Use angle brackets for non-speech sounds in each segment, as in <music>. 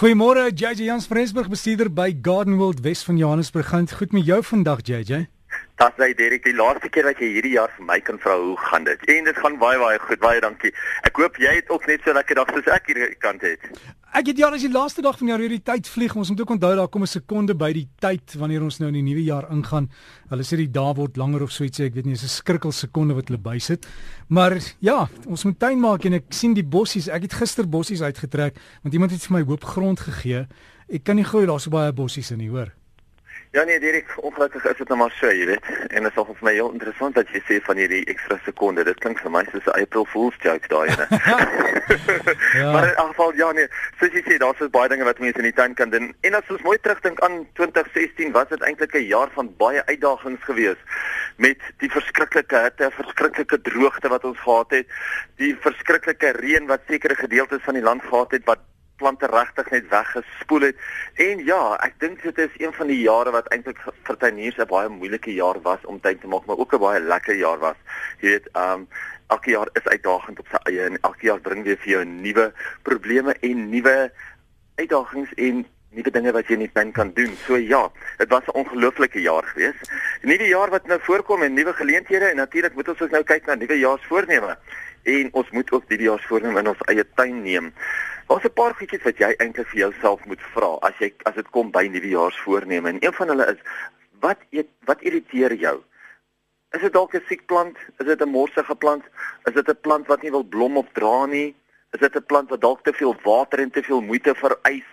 Goeiemôre, JJ Jans Frensburg bestuurder by Garden World Wes van Johannesburg. Gaan dit goed met jou vandag, JJ? Das hy Derek, die laaste keer wat jy hierdie jaar vir my kan vra hoe gaan dit? En dit gaan baie baie goed, baie dankie. Ek hoop jy het ook net so lekker dag soos ek hierdie kant het. Ek het ja, as die laaste dag van die jaar weer die tyd vlieg, ons moet ook onthou daar kom 'n sekonde by die tyd wanneer ons nou in die nuwe jaar ingaan. Hulle sê die dae word langer of so ietsie, ek weet nie, is 'n skrikkel sekonde wat hulle bysit. Maar ja, ons moet tuin maak en ek sien die bossies. Ek het gister bossies uitgetrek want iemand het vir my hoop grond gegee. Ek kan nie glo daar's so baie bossies in nie, hoor. Ja nee, Dirk, ongelukkig is dit nou maar so, jy weet. En dit is vir my heel interessant dat jy sê van hierdie ekstra sekonde. Dit klink vir my soos 'n April Fool's joke daai ene. <laughs> ja. Maar in elk geval ja nee, soos jy sê, daar's baie dinge wat mense in die tuin kan doen. En as ons mooi terugdink aan 2016, was dit eintlik 'n jaar van baie uitdagings geweest met die verskriklike hitte, verskriklike droogte wat ons gehad het, die verskriklike reën wat sekere gedeeltes van die land gehad het wat plante regtig net weggespoel het. En ja, ek dink dit is een van die jare wat eintlik vir tuiniers 'n baie moeilike jaar was om tuin te maak, maar ook 'n baie lekker jaar was. Jy weet, ehm um, elke jaar is uitdagend op sy eie en elke jaar bring weer vir jou nuwe probleme en nuwe uitdagings en nuwe dinge wat jy in die tuin kan doen. So ja, dit was 'n ongelooflike jaar geweest. 'n Nuwe jaar wat nou voorkom en nuwe geleenthede en natuurlik moet ons ook nou kyk na nuwe jaarsvoorneme. En ons moet ook die jaarsvoorneme in ons eie tuin neem. Daar's 'n paar goedjies wat jy eintlik vir jouself moet vra as jy as dit kom by nuwejaarsvoorneme. En een van hulle is wat eet wat irriteer jou? Is dit dalk 'n siek plant? Is dit 'n morsige plant? Is dit 'n plant wat nie wil blom of dra nie? Is dit 'n plant wat dalk te veel water en te veel moeite vereis?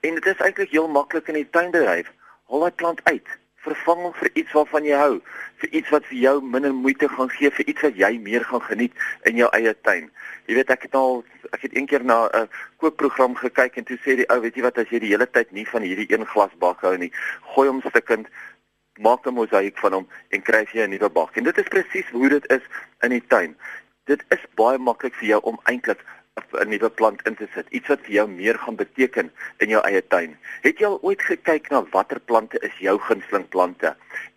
En dit is eintlik heel maklik in die tuinbedryf. Haal daai plant uit vervang hom vir iets waarvan jy hou, vir iets wat vir jou minder moeite gaan gee, vir iets wat jy meer gaan geniet in jou eie tuin. Jy weet ek het al ek het eendag na 'n kookprogram gekyk en toe sê die ou, weet jy wat as jy die hele tyd nie van hierdie een glas bak hou nie, gooi hom stukkend maak 'n mosaïek van hom en kry jy 'n nuwe bak. En dit is presies hoe dit is in die tuin. Dit is baie maklik vir jou om eintlik 'n nuwe plant in te sit, iets wat vir jou meer gaan beteken in jou eie tuin. Het jy al ooit gekyk na watter plante is jou gunsteling plante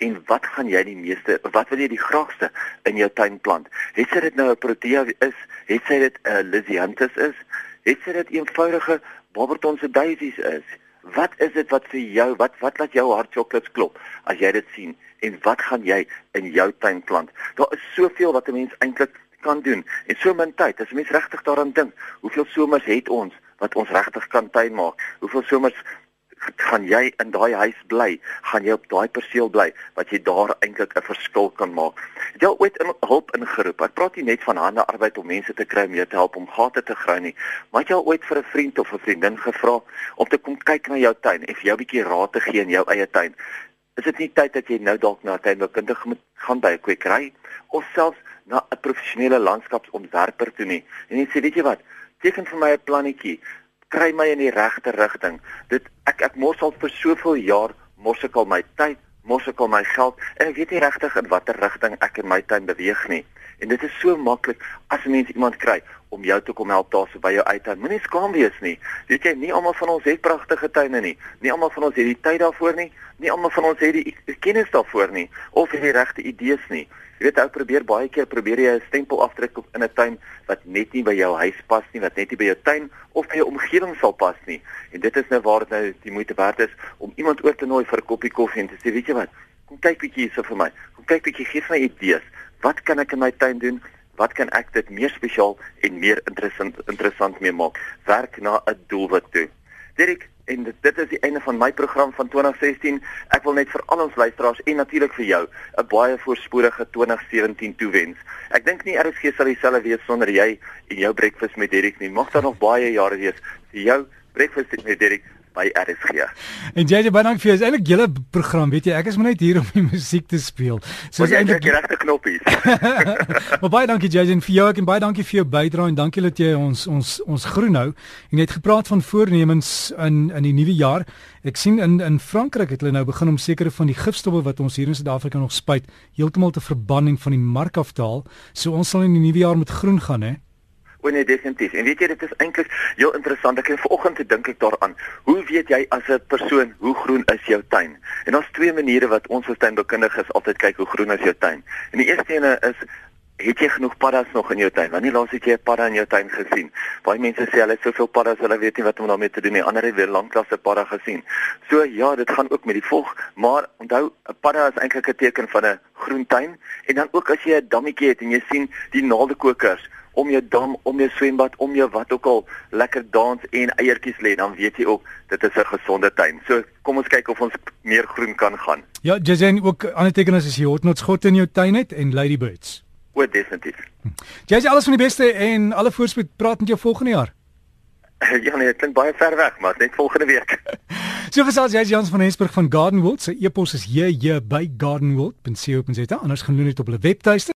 en wat gaan jy die meeste wat wil jy die graagste in jou tuin plant? Het sy dit nou 'n protea is, het sy dit 'n lisianthus is, het sy dit eenvoudige barbertonse daisies is? Wat is dit wat vir jou wat wat laat jou hart chocolates klop as jy dit sien en wat gaan jy in jou tuin plant? Daar is soveel wat 'n mens eintlik kan doen en so min tyd. As mens regtig daaraan dink, hoeveel somers het ons wat ons regtig kan tuin maak? Hoeveel somers gaan jy in daai huis bly? Gaan jy op daai perseel bly wat jy daar eintlik 'n verskil kan maak? Het jy ooit in hulp ingeroep? Ek praat nie net van hande arbeid om mense te kry om jou te help om gate te grou nie, maar het jy ooit vir 'n vriend of 'n vriendin gevra om te kom kyk na jou tuin en vir jou 'n bietjie raad te gee in jou eie tuin? Is dit nie tyd dat jy nou dalk na 'n tuinboukundige moet gaan by 'n kwekery of selfs na 'n professionele landskapsontwerper toe nie. En jy sê, weet jy wat? Teken vir my 'n plannetjie. Kry my in die regte rigting. Dit ek ek mors al vir soveel jaar mors ek al my tyd, mors ek al my geld en ek weet nie regtig in watter rigting ek in my tuin beweeg nie. En dit is so maklik as 'n mens iemand kry om jou te kom help daarso by jou uittuin. Moenie skaam wees nie. Weet jy, nie almal van ons het pragtige tuine nie. Nie almal van ons het die tyd daarvoor nie. Nie almal van ons het die kennis daarvoor nie of die regte idees nie. Jy weet ou probeer baie keer probeer jy 'n stempel afdruk op in 'n tuin wat net nie by jou huis pas nie, wat net nie by jou tuin of by jou omgewing sal pas nie. En dit is nou waar dit nou die moeite werd is om iemand oor te nooi vir 'n koppie koffie en te sê, weet jy wat? Kom kyk bietjie hierso vir my. Kom kyk bietjie, gee my idees. Wat kan ek in my tuin doen? Wat kan ek dit meer spesiaal en meer interessant interessant mee maak? Werk na 'n doelwit toe. Dirk, en dit, dit is die einde van my program van 2016. Ek wil net vir al ons luisteraars en natuurlik vir jou 'n baie voorspoedige 2017 toewens. Ek dink nie RSG sal dieselfde wees sonder jy en jou breakfast met Dirk nie. Mag daar nog baie jare wees vir jou breakfast met Dirk by RSG. En JJ baie dankie vir jou. Is eintlik julle program, weet jy, ek is maar net hier om die <laughs> musiek te speel. So is eintlik die regte knoppies. <laughs> maar baie dankie JJ en vir jou ek en baie dankie vir jou bydrae en dankie dat jy ons ons ons groen hou. En jy het gepraat van voornemens in in die nuwe jaar. Ek sien in in Frankryk het hulle nou begin om sekere van die gifstowwe wat ons hier in Suid-Afrika nog spuit, heeltemal te verban en van die mark af te haal. So ons sal in die nuwe jaar met groen gaan, hè. O nee, definitief. En weet jy, dit is eintlik heel interessant. Ek het vanoggend te dink ek daaraan. Hoe weet jy as 'n persoon hoe groen is jou tuin? En daar's twee maniere wat ons as tuinbekundiges altyd kyk hoe groen is jou tuin. En die eerste ene is Het jy genoeg paddas nog in jou tuin? Wanneer laas het jy 'n padda in jou tuin gesien? Baie mense sê hulle het soveel paddas, hulle weet nie wat om daarmee te doen nie. Ander het weer lanklaas 'n padda gesien. So ja, dit gaan ook met die vog, maar onthou, 'n padda is eintlik 'n teken van 'n groen tuin en dan ook as jy 'n dammetjie het en jy sien die naaldekokers om jou dam, om jou swembad, om jou wat ook al lekker dans en eiertjies lê, dan weet jy ook dit is 'n gesonde tuin. So kom ons kyk of ons meer groen kan gaan. Ja, Jazen ook ander tekens as jy hotnotsgot in jou tuin het en ladybirds. O, definitief. Jy sê alles van die beste en alle voorspoed praat met jou volgende jaar. <laughs> Ja nee, dit klink baie ver weg, maar net volgende week. <laughs> so gesels jy Jans van Hensburg van Gardenwold. Sy e-pos is jj by gardenwold.co.za. Anders gaan doen dit op hulle webtuiste.